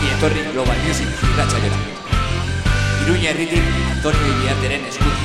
ongi etorri Global Music irratsaioa. Iruña herritik Antonio Iriarteren eskutik.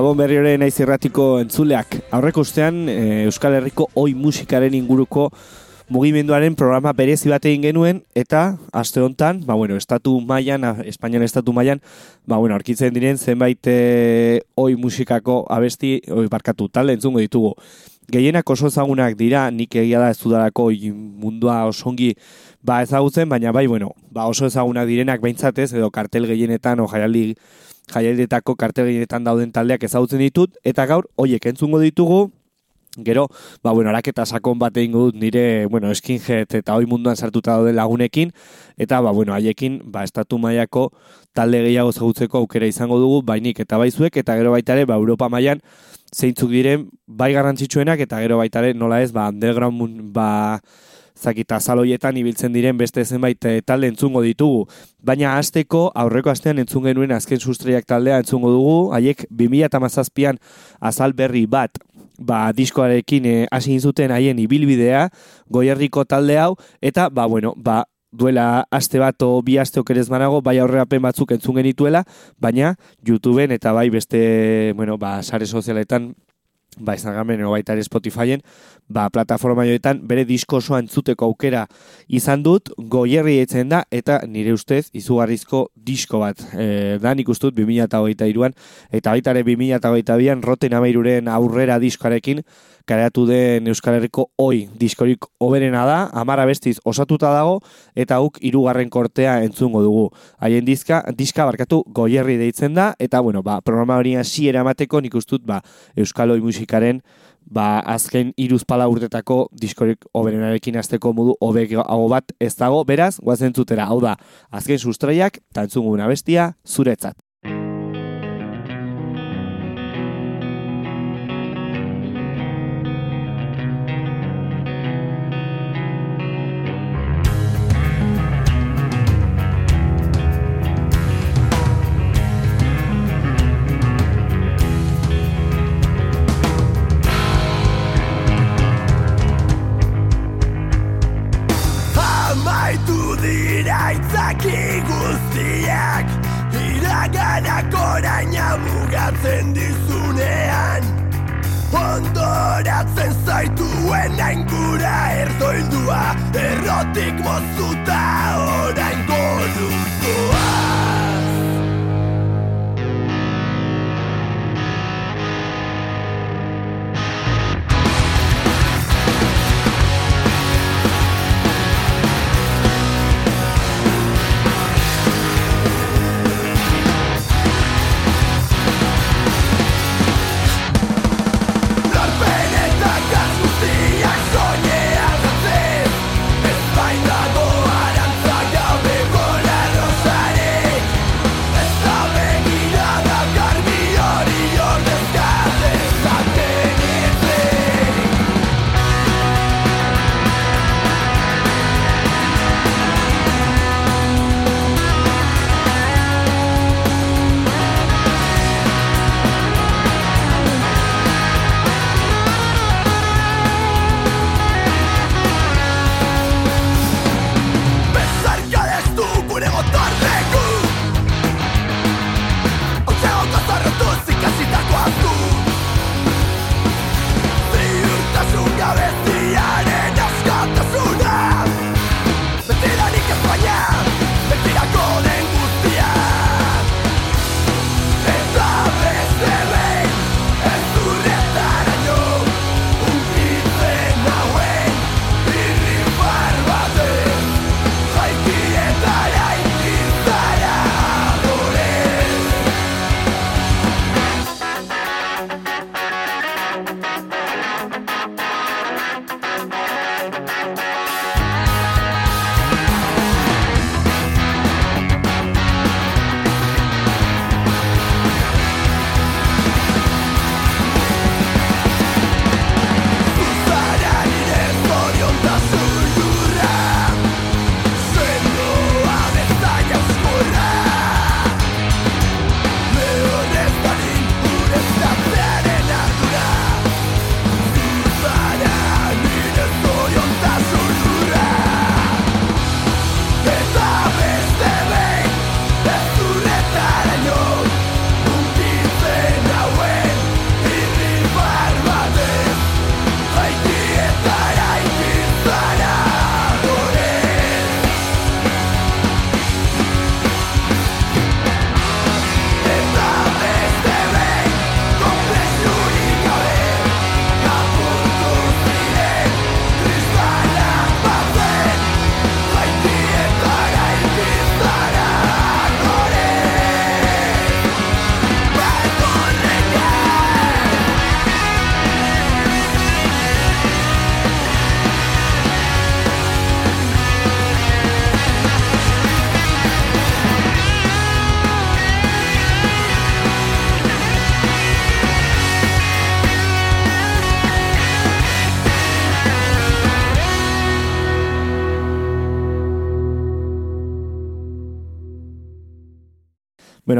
Gabon berri ere naiz irratiko entzuleak. Aurreko ustean e, Euskal Herriko oi musikaren inguruko mugimenduaren programa berezi bat egin genuen eta aste hontan, ba bueno, estatu mailan, Espainian estatu mailan, ba bueno, aurkitzen diren zenbait e, oi musikako abesti, oi barkatu talde entzungo ditugu. Gehienak oso ezagunak dira, nik egia da ez dudalako mundua osongi ba ezagutzen, baina bai, bueno, ba oso ezagunak direnak behintzatez, edo kartel gehienetan o jaialdi jaialdietako kartel gehienetan dauden taldeak ezagutzen ditut, eta gaur, hoiek entzungo ditugu, Gero, ba, bueno, araketa sakon bat egingo dut nire, bueno, skinhead eta hoi munduan sartuta dauden lagunekin, eta, ba, bueno, haiekin, ba, estatu mailako talde gehiago zagutzeko aukera izango dugu, bainik eta baizuek, eta gero baita ere, ba, Europa mailan zeintzuk diren, bai garrantzitsuenak, eta gero baita ere, nola ez, ba, underground, ba, zakita saloietan ibiltzen diren beste zenbait eh, talde entzungo ditugu. Baina hasteko aurreko astean entzun genuen azken sustraiak taldea entzungo dugu, haiek 2017an azal berri bat ba, diskoarekin eh, hasi egin zuten haien ibilbidea, goierriko talde hau, eta, ba, bueno, ba, duela aste bat o bi aste okerez banago, bai aurrerapen batzuk entzun genituela, baina YouTubeen eta bai beste, bueno, ba, sare sozialetan ba, Instagramen edo baita ere Spotifyen, ba, plataforma joetan bere disko osoa entzuteko aukera izan dut, goierri etzen da, eta nire ustez izugarrizko disko bat. E, da nik ustut 2008an, eta baita ere 2008an roten amairuren aurrera diskoarekin, kareatu den Euskal Herriko oi diskorik oberena da, amara bestiz osatuta dago, eta guk hirugarren kortea entzungo dugu. Haien dizka, diska barkatu goierri deitzen da, eta bueno, ba, programa hori hasi eramateko nik ustut ba, Euskal Oi musikaren ba, azken iruz pala urtetako diskorik oberenarekin azteko modu hobeago bat ez dago, beraz, guazen zutera, hau da, azken sustraiak, eta entzungu bestia, zuretzat.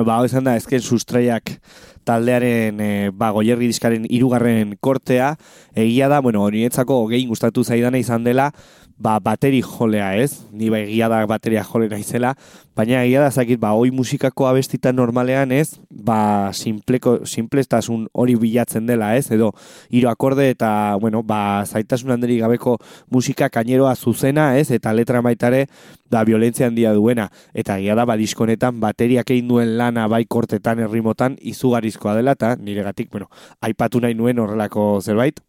Bueno, ba, izan da, ezken sustraiak taldearen, e, ba, goierri diskaren irugarren kortea, egia da, bueno, horientzako gehien gustatu zaidana izan dela, ba, bateri jolea, ez? Ni ba, egia da bateria jole naizela, baina egia da, zakit, ba, oi musikako abestitan normalean, ez? Ba, simpleko, simplestasun hori bilatzen dela, ez? Edo, hiru akorde eta, bueno, ba, zaitasun handeri gabeko musika kaineroa zuzena, ez? Eta letra baitare, da, violentzia handia duena. Eta egia da, ba, diskonetan bateriak egin duen lana bai kortetan, errimotan, izugarizkoa dela, eta niregatik, bueno, aipatu nahi nuen horrelako zerbait,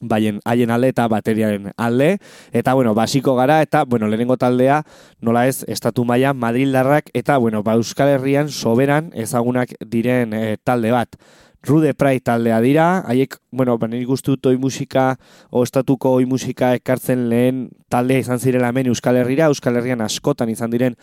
baien haien alde eta bateriaren alde eta bueno, basiko gara eta bueno, lehenengo taldea nola ez estatu maila Madrildarrak eta bueno, ba, Euskal Herrian soberan ezagunak diren eh, talde bat. Rude Pride taldea dira, haiek, bueno, ba, niri guztu dut oi musika, o estatuko oi musika ekartzen lehen taldea izan zirela hemen Euskal Herrira, Euskal Herrian askotan izan diren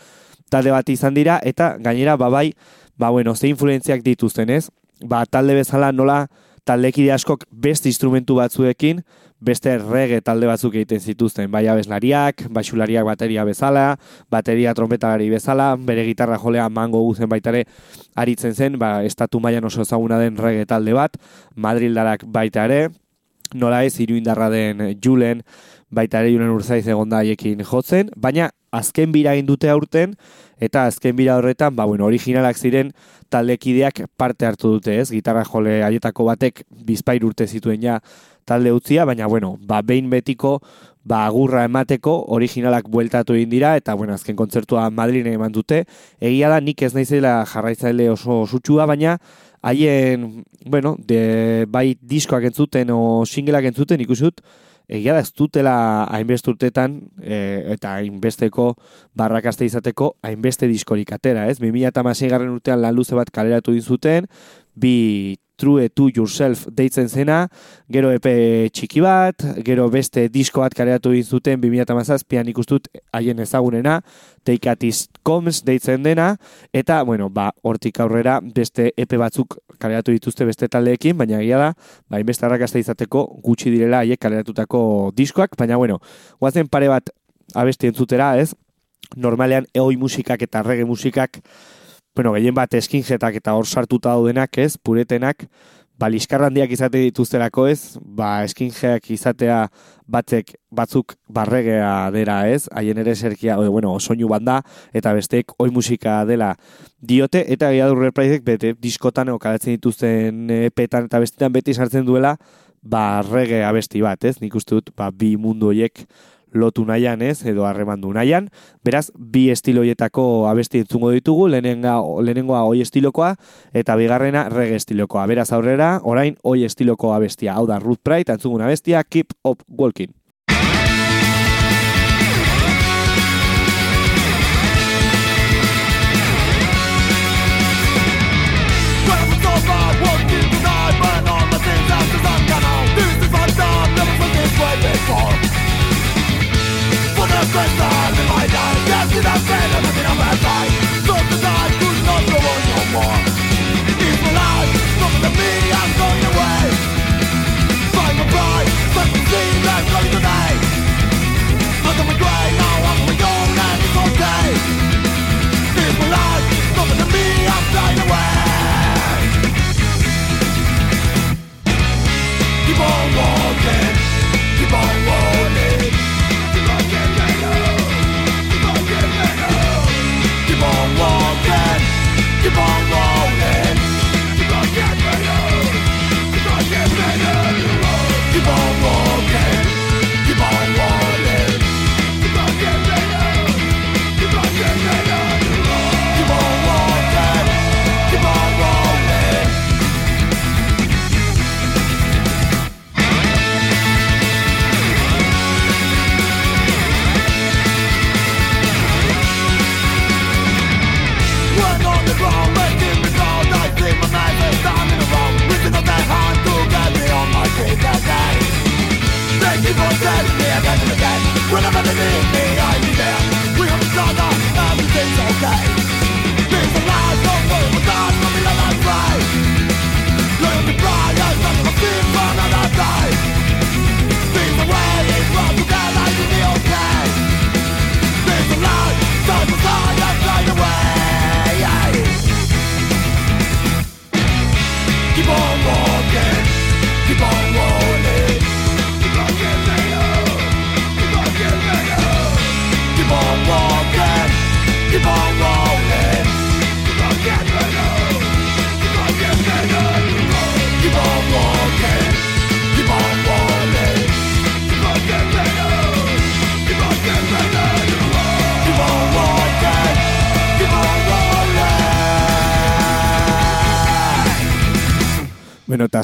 talde bat izan dira, eta gainera, babai, ba, bueno, ze influentziak dituzten, ez? Ba, talde bezala nola taldekide askok beste instrumentu batzuekin, beste reggae talde batzuk egiten zituzten, bai abeslariak, baixulariak bateria bezala, bateria trompetalari bezala, bere gitarra jolea mango guzen baitare aritzen zen, ba, estatu mailan oso ezaguna den reggae talde bat, Madrildarak baita ere, nola ez iruindarra den Julen, baita ere Julen Urzaiz egon da haiekin jotzen, baina azken bira egin dute aurten, eta azken bira horretan, ba, bueno, originalak ziren taldekideak parte hartu dute, ez? Gitarra jole haietako batek bizpair urte zituen ja talde utzia, baina, bueno, ba, behin betiko, ba, agurra emateko originalak bueltatu egin dira, eta, bueno, azken kontzertua Madrine eman dute. Egia da, nik ez naizela jarraitzaile oso sutsua, baina, haien, bueno, de, bai diskoak entzuten o singleak entzuten ikusut, egia da ez dutela hainbeste urtetan e, eta hainbesteko barrakaste izateko hainbeste diskorik atera, ez? 2006 garren urtean lan luze bat kaleratu dintzuten, bi True to Yourself deitzen zena, gero epe txiki bat, gero beste disko bat kareatu egin zuten 2017an ikustut haien ezagunena, Take Is Comes deitzen dena, eta, bueno, ba, hortik aurrera beste epe batzuk kaleratu dituzte beste taldeekin, baina egia da, ba, inbeste arrakasta izateko gutxi direla haiek kaleratutako diskoak, baina, bueno, guazen pare bat abesti entzutera, ez? Normalean, eoi musikak eta reggae musikak bueno, gehien bat eskinjetak eta hor sartuta daudenak, ez, puretenak, ba, liskarrandiak izate dituzterako ez, ba, eskinjeak izatea batzek, batzuk barregea dera ez, haien ere serkia, o, bueno, soinu banda, eta besteek oi musika dela diote, eta gira du repraizek, bete, diskotan okalatzen dituzten epetan eta bestetan beti sartzen duela, ba, rege abesti bat, ez, nik uste dut, ba, bi mundu horiek lotu nahian ez, edo harremandu nahian. Beraz, bi estiloietako abesti entzungo ditugu, lehenenga, lehenengoa oi estilokoa, eta bigarrena rege estilokoa. Beraz, aurrera, orain oi estiloko abestia. Hau da, Ruth Pride, entzungun abestia, Keep Up Walking. the best.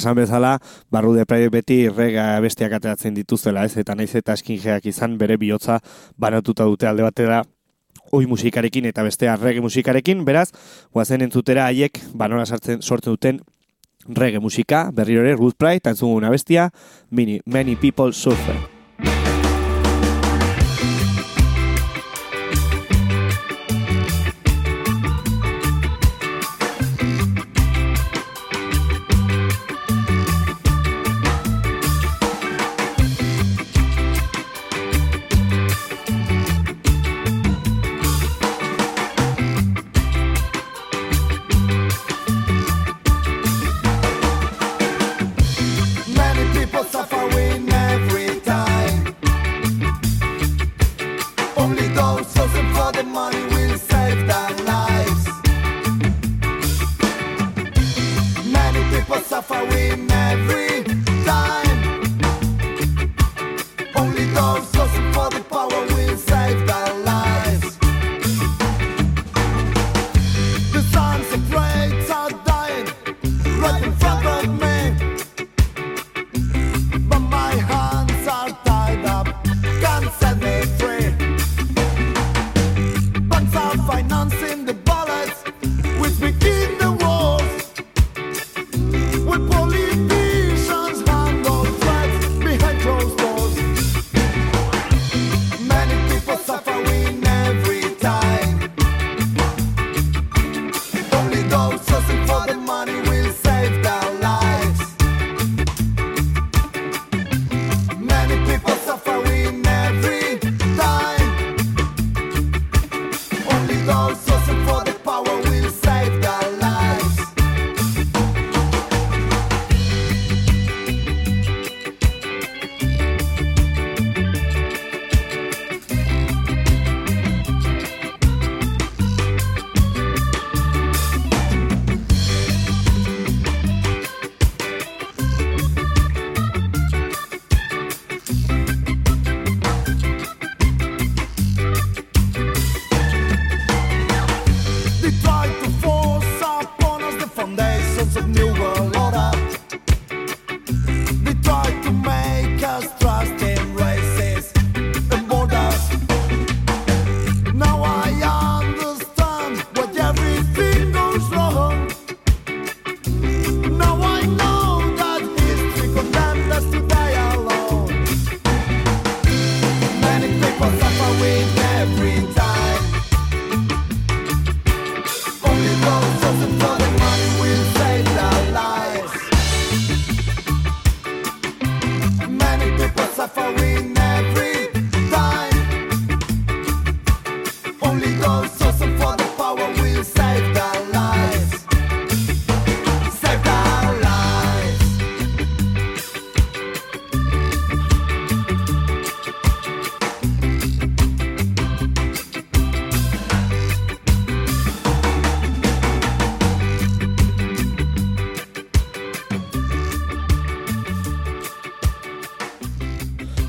Esan bezala, barru de Pride beti rega bestiak ateratzen dituzela, ez? Eta naiz eta eskinjeak izan bere bihotza banatuta dute alde batera oi musikarekin eta bestea reggae musikarekin, beraz, guazen entzutera haiek banora sartzen sortzen duten reggae musika, berriro ere Ruth Pride, eta entzugun una bestia, many, many people suffer.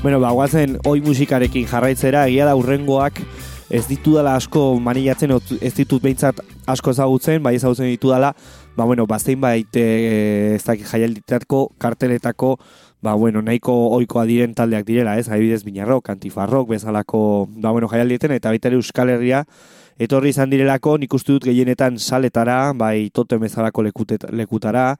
Bueno, ba, guazen oi musikarekin jarraitzera, egia da urrengoak ez ditudala asko manilatzen, ez ditut behintzat asko ezagutzen, bai ezagutzen ditudala, ba, bueno, bazein bait e, ez dakit jaialditako, karteletako, ba, bueno, nahiko oikoa diren taldeak direla, ez? Adibidez, Binarrok, Antifarrok, bezalako, ba, bueno, jaialdietan, eta baita Euskal Herria, etorri izan direlako, nik uste dut gehienetan saletara, bai totem bezalako lekutara,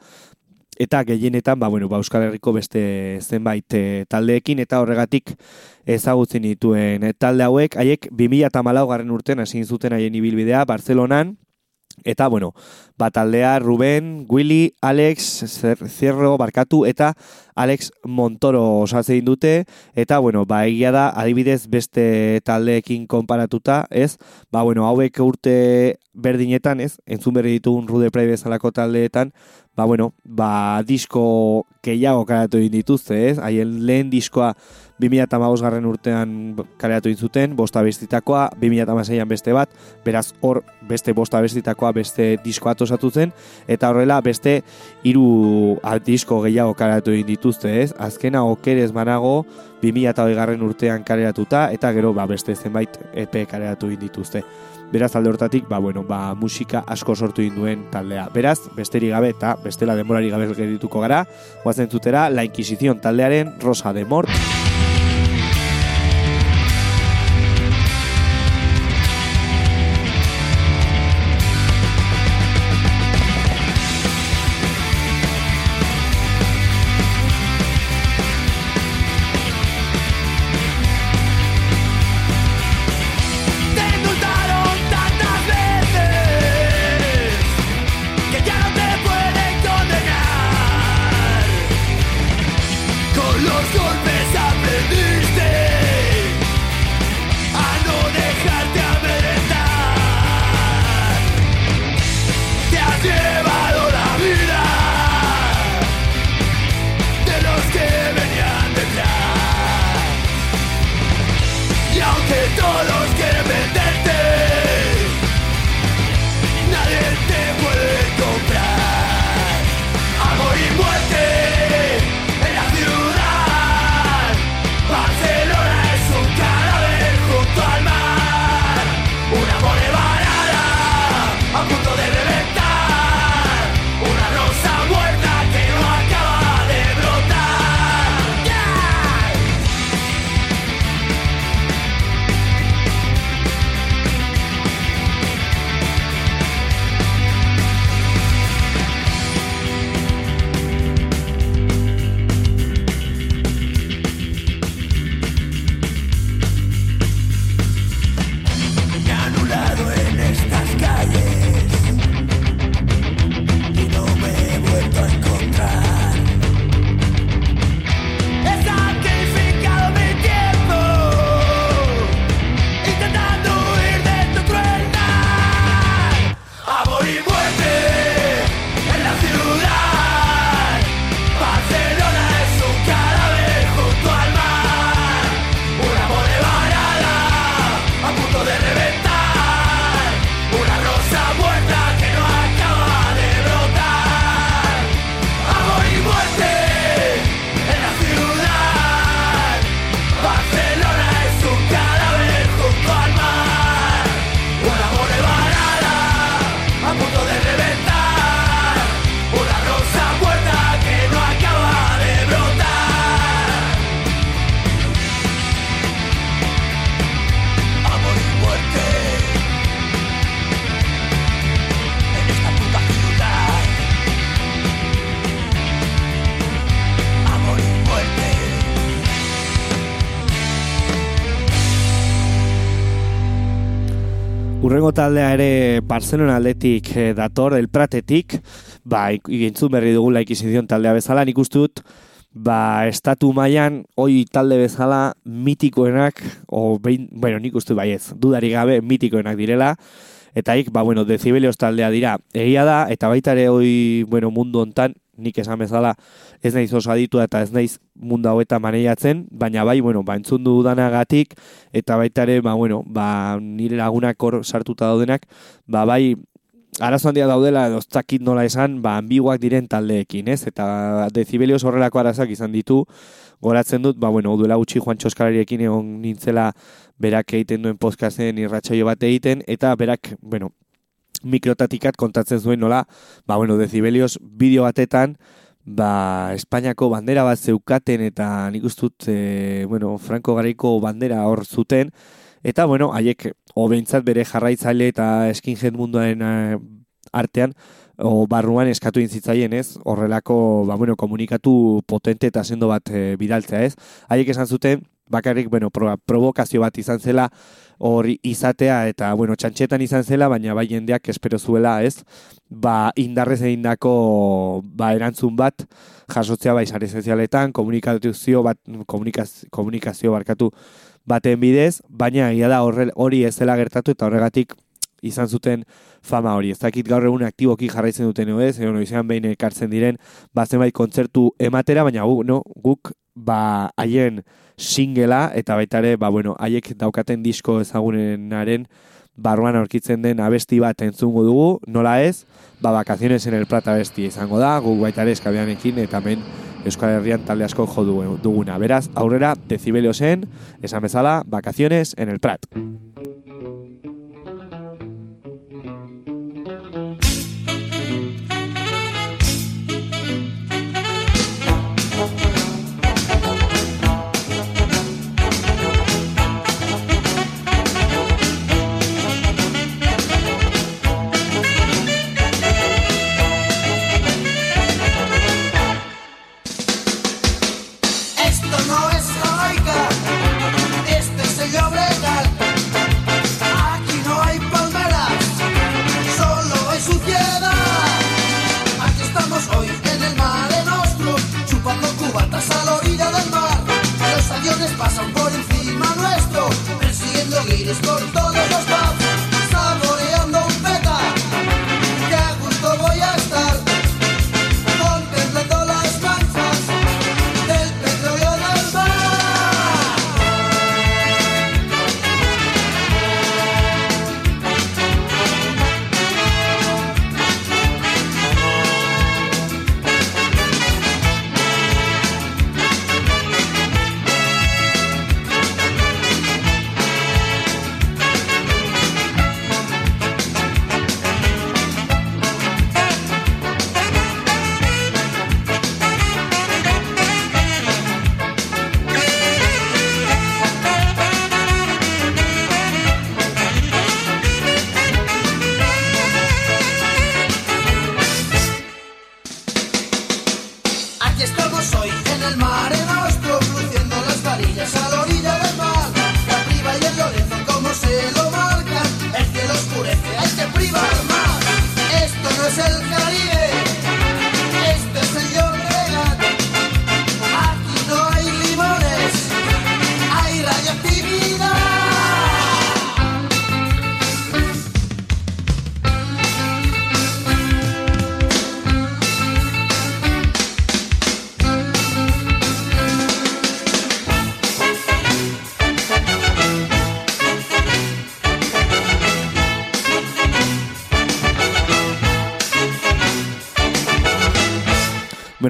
eta gehienetan ba, bueno, ba, Euskal Herriko beste zenbait e, taldeekin eta horregatik ezagutzen dituen e, talde hauek, haiek 2014 garren urtean hasi zuten haien ibilbidea Barcelonan eta bueno, ba, taldea Ruben, Willy, Alex, Zer- Zierro, Barkatu eta Alex Montoro osatzen dute eta bueno, ba, egia da adibidez beste taldeekin konparatuta, ez? Ba, bueno, hauek urte berdinetan, ez? Entzun berri ditugun Rude Pride bezalako taldeetan, ba, bueno, ba, disko gehiago karatu egin dituzte, ez? Haien lehen diskoa 2008 garren urtean kaleratu egin zuten, bosta bestitakoa, 2006an beste bat, beraz hor beste bosta bestitakoa beste diskoa osatu zen, eta horrela beste hiru disko gehiago kaleratu egin dituzte, ez? Azkena okerez manago 2008 garren urtean kaleratuta, eta gero ba, beste zenbait EP kaleratu egin dituzte. Beraz alde hortatik, ba, bueno, ba, musika asko sortu egin duen taldea. Beraz, besterik gabe eta bestela denborari gabe geldituko gara, guazen zutera, La Inquisición taldearen Rosa de Mort. Urrengo taldea ere Barcelona aldetik eh, dator, el Pratetik, ba, ik- igintzun berri dugu laikizizion taldea bezala, nik dut, ba, estatu mailan hoi talde bezala mitikoenak, o behin, bueno, nik uste baiez, dudari gabe mitikoenak direla, eta ik, ba, bueno, decibelios taldea dira, egia da, eta baita ere hoi, bueno, mundu hontan, nik esan bezala, ez naiz oso aditua eta ez naiz mundu hauetan maneiatzen, baina bai, bueno, ba, entzun dudanagatik, eta baita ere, ba, bueno, ba, nire lagunak hor sartuta daudenak, ba, bai, arazo handia daudela edo ez dakit nola esan, ba, ambiguak diren taldeekin, ez? Eta dezibelioz horrelako arazak izan ditu, goratzen dut, ba, bueno, duela gutxi Juan Txoskarariekin egon nintzela berak egiten duen podcasten irratsaio bat egiten, eta berak, bueno, mikrotatikat kontatzen zuen nola, ba, bueno, dezibelioz bideo batetan, ba, Espainiako bandera bat zeukaten eta nik ustut, e, bueno, Franco Garaiko bandera hor zuten, eta, bueno, haiek, obeintzat bere jarraitzaile eta skinhead munduaren eh, artean, o barruan eskatu intzitzaien, ez? Horrelako, ba, bueno, komunikatu potente eta sendo bat e, bidaltzea, ez? Haiek esan zuten, bakarrik, bueno, pro, provokazio bat izan zela hori izatea eta, bueno, txantxetan izan zela, baina bai jendeak espero zuela, ez? Ba, indarrez egindako ba, erantzun bat, jasotzea bai sare sozialetan, komunikazio bat, komunikaz, komunikazio barkatu baten bidez, baina egia da horre, hori ez zela gertatu eta horregatik izan zuten fama hori. Ez dakit gaur egun aktiboki jarraitzen duten ez, egon izan behin ekartzen diren, ba zenbait kontzertu ematera, baina guk, no, guk ba haien singela eta baita ere, ba bueno, haiek daukaten disko ezagunenaren barruan aurkitzen den abesti bat entzungo dugu, nola ez, ba vacaciones en el Prat abesti izango da, guk baita ere eskabianekin eta hemen Euskal Herrian talde asko jo duguna. Beraz, aurrera, decibelio zen, esan bezala, vacaciones en el Prat.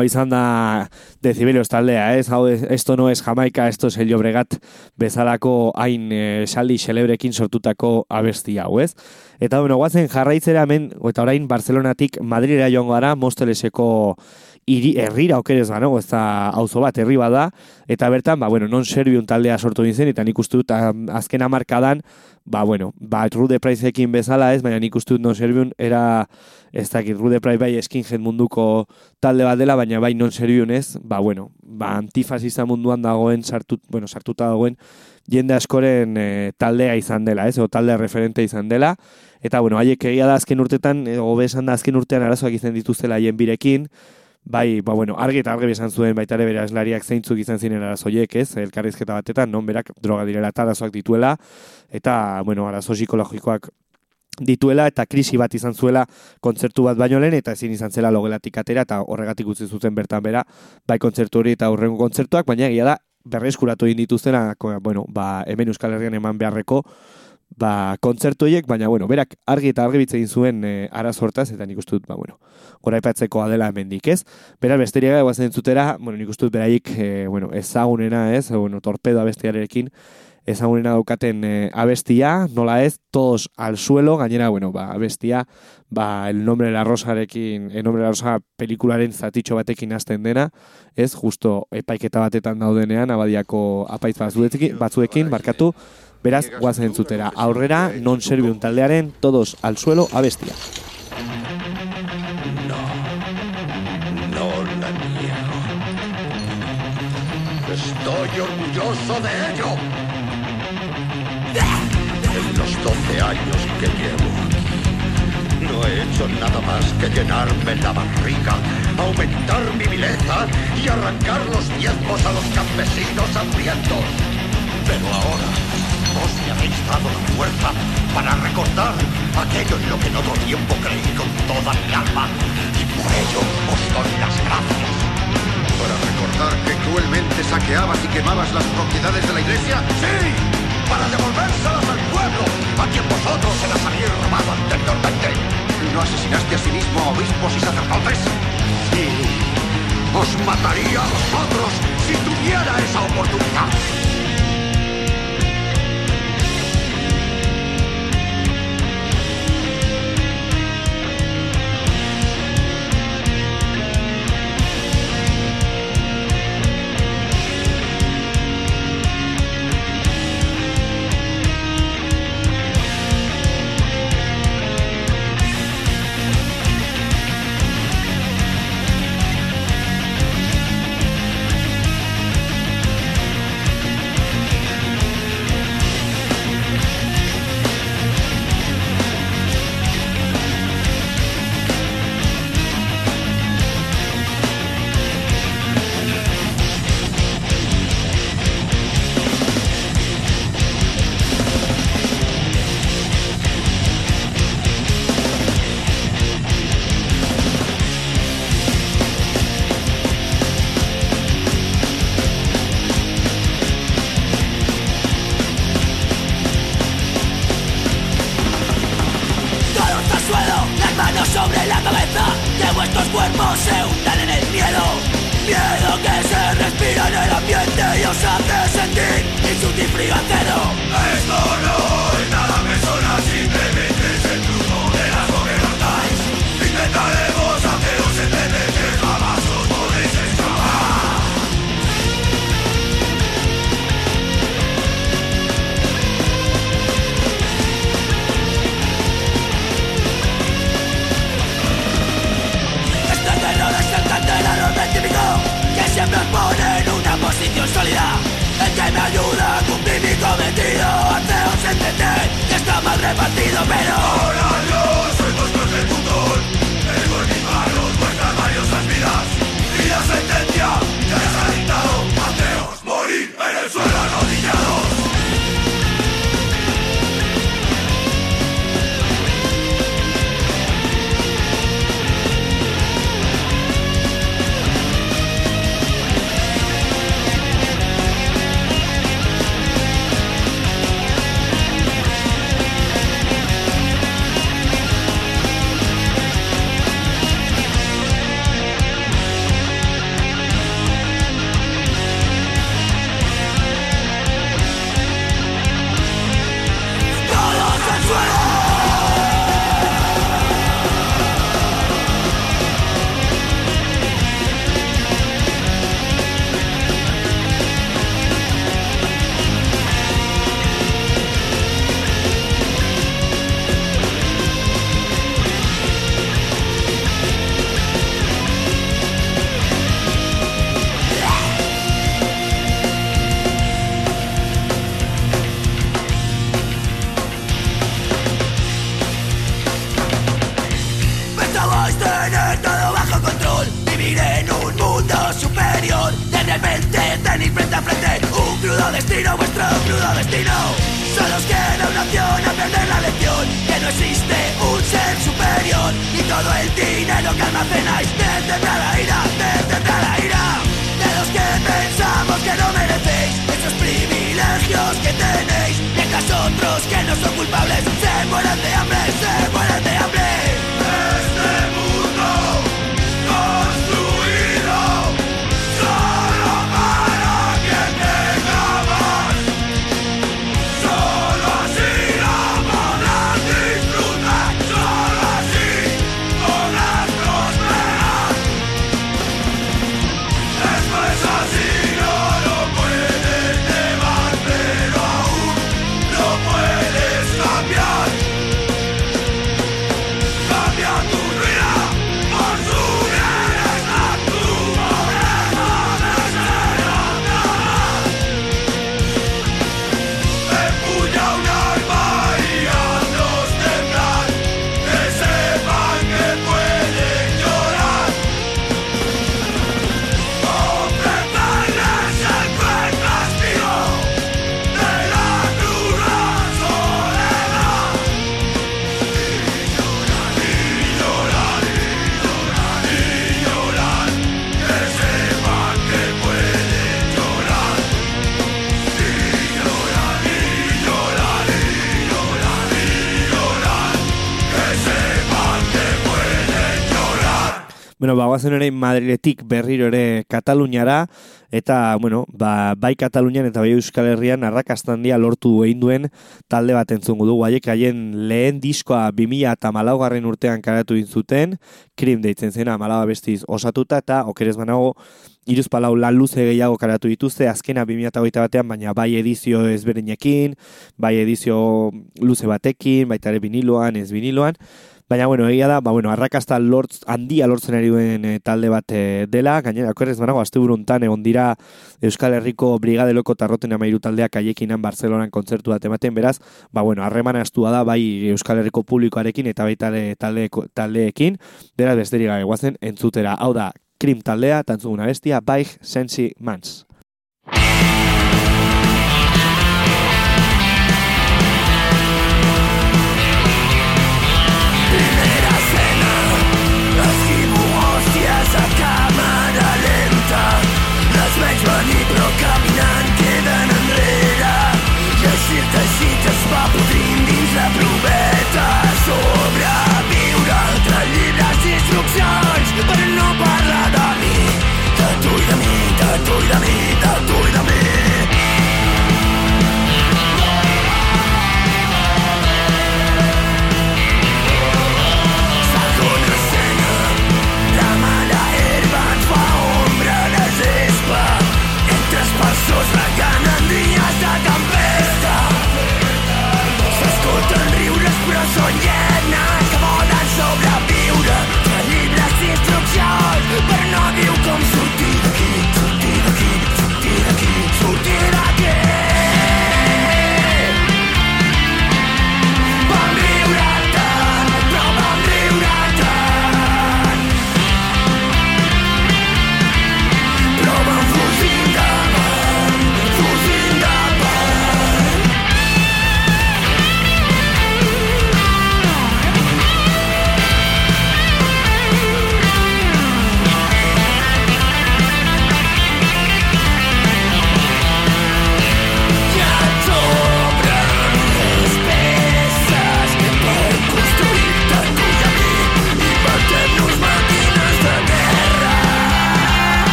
Hau izan da decibelios taldea, ez? Hau, esto no es Jamaica, esto es el Llobregat bezalako hain e, saldi xelebrekin sortutako abesti hau, ez? Eta, bueno, guazen jarraitzera hemen, eta orain Barcelonatik Madrira joango gara, Mosteleseko hiri herrira okerez gano, ez da auzo bat herri bada, eta bertan, ba, bueno, non serbiun taldea sortu nintzen, eta nik uste dut azken amarkadan, ba, bueno, ba, Rude Priceekin bezala ez, baina nik uste dut non serbiun era, ez dakit, Rude Price bai skinhead munduko talde bat dela, baina bai non serbiun ez, ba, bueno, ba, antifasista munduan dagoen, sartut, bueno, sartuta dagoen, jende askoren e, taldea izan dela, ez, o talde referente izan dela, eta, bueno, haiek egia da azken urtetan, hobe esan da azken urtean arazoak izan dituztela haien birekin, bai, ba, bueno, argi eta argi esan zuen baita ere bere aslariak zeintzuk izan ziren arazoiek, ez, elkarrizketa batetan, non berak droga direla eta arazoak dituela, eta, bueno, arazo psikologikoak dituela eta krisi bat izan zuela kontzertu bat baino lehen eta ezin izan zela logelatik atera eta horregatik utzi zuten bertan bera bai kontzertu hori eta horrengo kontzertuak, baina egia da berreskuratu egin dituztena, bueno, ba, hemen Euskal Herrian eman beharreko ba, kontzertu horiek, baina, bueno, berak argi eta argi egin zuen e, araz hortaz, eta nik uste dut, ba, bueno, goraipatzeko adela hemendik, ez? Bera, besteria guazen entzutera, bueno, nik uste dut beraik, e, bueno, ezagunena, ez? Bueno, torpedo abestiarekin, ezagunena daukaten e, abestia, nola ez, todos al suelo, gainera, bueno, ba, abestia, ba, el nombre de la rosarekin, el nombre de la rosa pelikularen zatitxo batekin hasten dena, ez, justo epaiketa batetan daudenean, abadiako apaiz batzuekin, batzuekin barkatu, Beraz, guazen entzutera. Aurrera, non serviun taldearen, todos al suelo, abestia. No, no la niego. Estoy orgulloso de ello. En los 12 años que llevo aquí, no he hecho nada más que llenarme la barriga, aumentar mi vileza y arrancar los diezmos a los campesinos hambrientos. Pero ahora me habéis dado la fuerza para recordar aquello en lo que en otro tiempo creí con toda mi alma y por ello os doy las gracias. ¿Para recordar que cruelmente saqueabas y quemabas las propiedades de la iglesia? ¡Sí! ¡Para devolvérselas al pueblo, a quien vosotros se las habéis robado anteriormente! ¿No asesinaste a sí mismo a obispos y sacerdotes? ¡Sí! ¡Os mataría a vosotros si tuviera esa oportunidad! Bueno, ba, guazen ere Madriletik berriro ere Kataluniara, eta, bueno, ba, bai Katalunian eta bai Euskal Herrian arrakasta handia lortu egin duen talde bat entzungu dugu. Haiek haien lehen diskoa 2000 eta malaugarren urtean karatu zuten, krim deitzen zena malaba bestiz osatuta, eta okerez banago, iruz palau lan luze gehiago karatu dituzte, azkena 2008 batean, baina bai edizio ezberdinekin, bai edizio luze batekin, baita ere viniloan, ez viniloan, Baina, bueno, egia da, ba, bueno, arrakasta lortz, handia lortzen ari duen eh, talde bat eh, dela, gainera, akorrez banago, azte buruntan egon dira Euskal Herriko Brigadeloko tarroten amairu taldeak aiekinan Barcelonan kontzertu bat ematen, beraz, ba, bueno, harreman astua da, bai Euskal Herriko publikoarekin eta baita ere talde, taldeekin, beraz, besterik gabe guazen entzutera, hau da, krim taldea, tantzuguna bestia, Baig Sensi Mans. Venir però caminant queden enrere. I el circ teixit es va podrint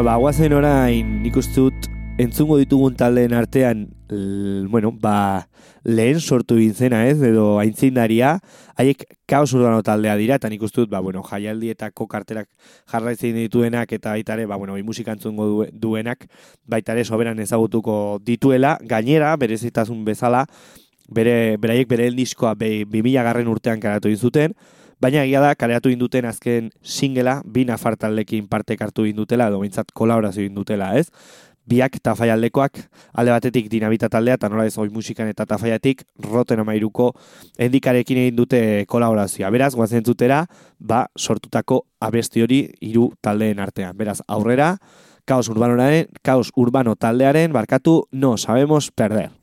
Bueno, ba, guazen orain nik uste dut entzungo ditugun taldeen artean, l, bueno, ba, lehen sortu zena ez, edo aintzindaria, haiek kaos urbano taldea dira, eta nik dut, ba, bueno, jaialdietako karterak jarraitzen dituenak, eta baita ere, ba, bueno, musika entzungo du- duenak, baita ere soberan ezagutuko dituela, gainera, berezitasun bezala, bere, beraiek bere diskoa be, 2000 garren urtean karatu zuten, baina egia da, kaleratu induten azken singela, bi nafar taldekin parte hartu indutela, edo behintzat kolaborazio indutela, ez? Biak tafaialdekoak, alde batetik dinamita taldea, eta nola ez oi musikan eta tafaiatik, roten amairuko endikarekin egin dute kolaborazioa. Beraz, guazen entzutera, ba, sortutako abesti hori hiru taldeen artean. Beraz, aurrera, kaos urbanoaren, kaos urbano taldearen, barkatu, no sabemos perder.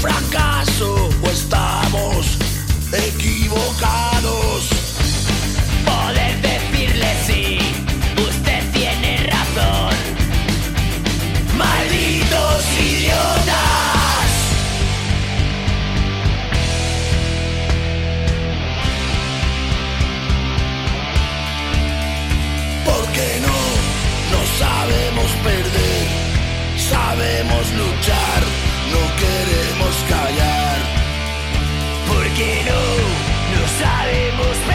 fracasso. Porque no, no sabemos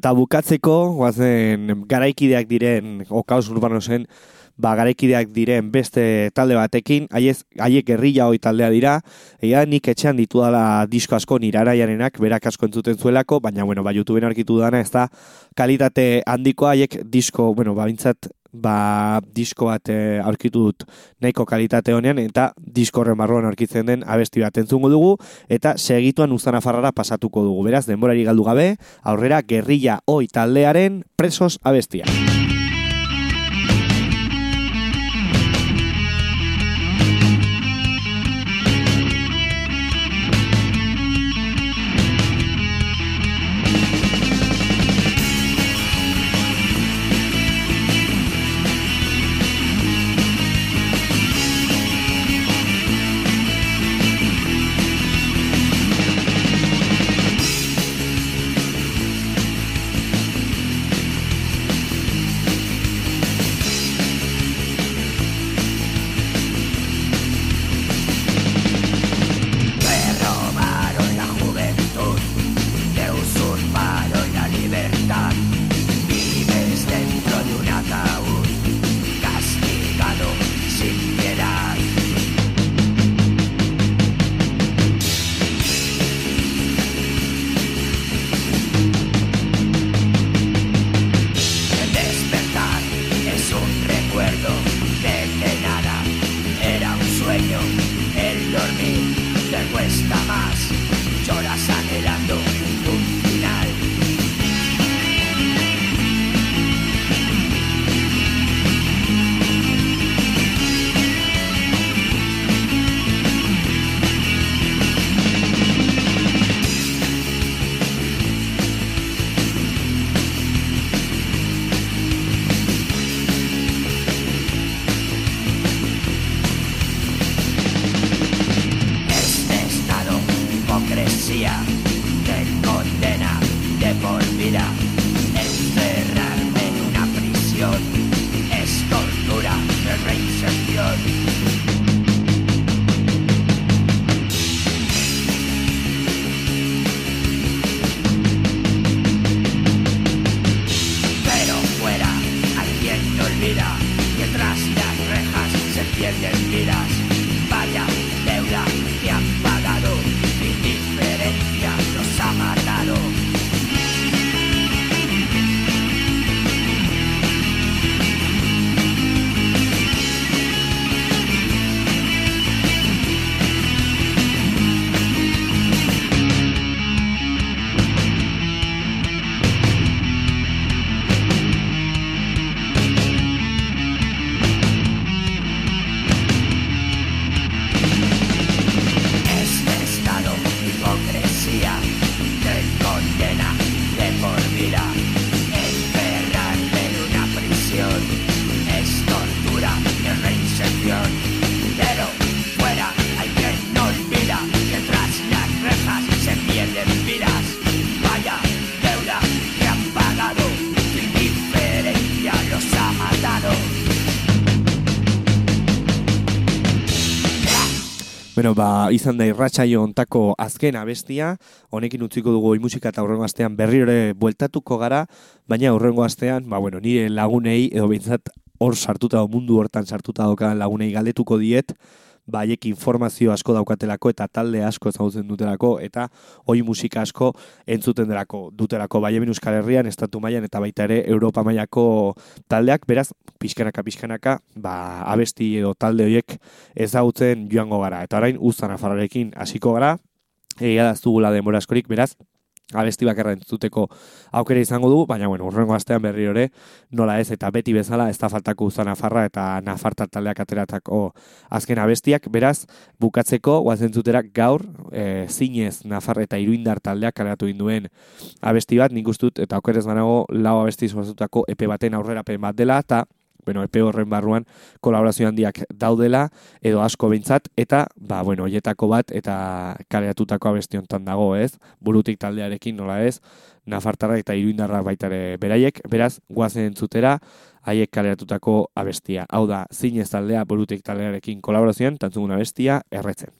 eta bukatzeko, guazen garaikideak diren, o kaos urbanosen, ba, garekideak diren beste talde batekin, haiek gerrilla hoi taldea dira, ega nik etxean ditu dala disko asko niraraiarenak, berak asko entzuten zuelako, baina, bueno, ba, YouTubeen arkitu dana, ez da, kalitate handikoa, haiek disko, bueno, ba, bintzat, ba, disko bat e, aurkitu dut nahiko kalitate honean, eta disko horren barruan aurkitzen den abesti bat entzungo dugu, eta segituan uzana farrara pasatuko dugu. Beraz, denborari galdu gabe, aurrera, gerrilla oi taldearen presos abestia. Ba, izan da irratsaio ontako azken abestia, honekin utziko dugu musika eta aurrengo astean berri ere bueltatuko gara, baina aurrengo astean, ba, bueno, nire lagunei, edo behintzat hor sartuta, mundu hortan sartuta doka lagunei galdetuko diet, baiek informazio asko daukatelako eta talde asko ezagutzen dutelako eta hoi musika asko entzuten delako dutelako. Bai hemen Euskal Herrian, Estatu mailan eta baita ere Europa mailako taldeak, beraz, pixkanaka pixkanaka, ba, abesti edo talde horiek ezagutzen joango gara. Eta orain, uzan afararekin hasiko gara, egia da zugula denbora askorik, beraz, abesti bakarra entzuteko aukera izango du, baina bueno, urrengo astean berri ore, nola ez, eta beti bezala, ez da faltako uzan nafarra eta nafarta taldeak ateratako azken abestiak, beraz, bukatzeko, guazen zutera, gaur, e, zinez nafarra eta iruindar taldeak kaleratu induen abesti bat, nik ustut, eta aukerez banago, lau abesti zuzatutako epe baten aurrera bat dela, eta bueno, epe horren barruan kolaborazio handiak daudela edo asko behintzat eta ba bueno, hoietako bat eta kareatutako abesti hontan dago, ez? Burutik taldearekin nola ez? Nafartarra eta Iruindarra baitare beraiek, beraz goazen entzutera haiek kareatutako abestia. Hau da, zinez taldea burutik taldearekin kolaborazioan tantzugun abestia erretzen.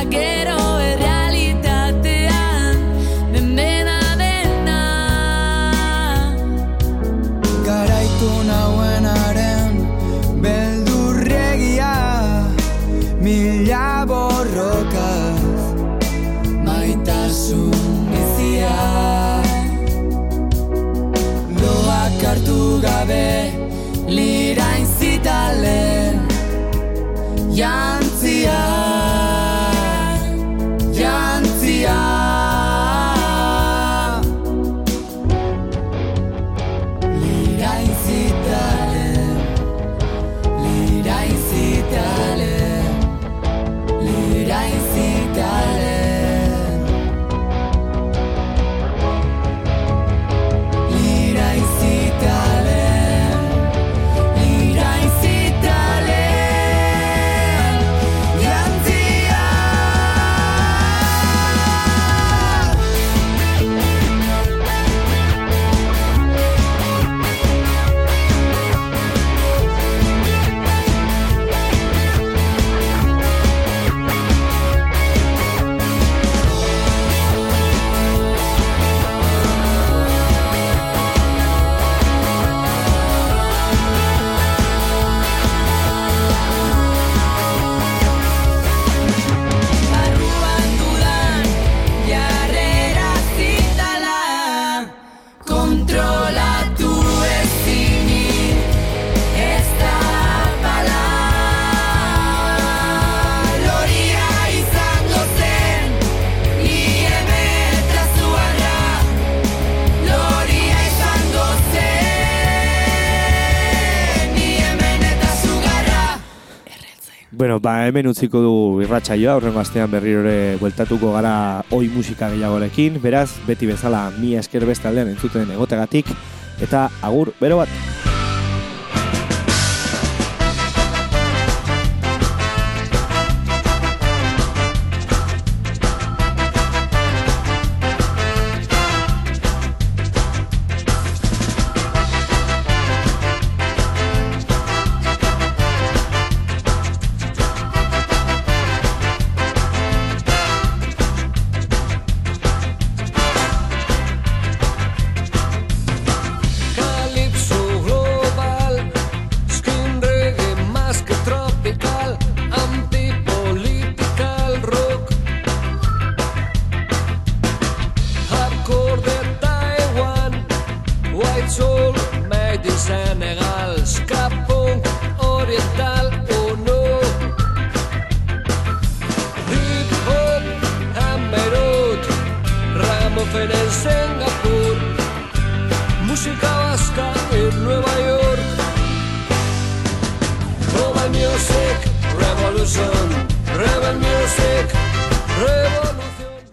again Ba, hemen utziko du irratsaioa, horren astean berriro ere bueltatuko gara oi musika gehiagorekin, beraz, beti bezala mi esker beste aldean entzuten egotegatik, eta agur bero bat!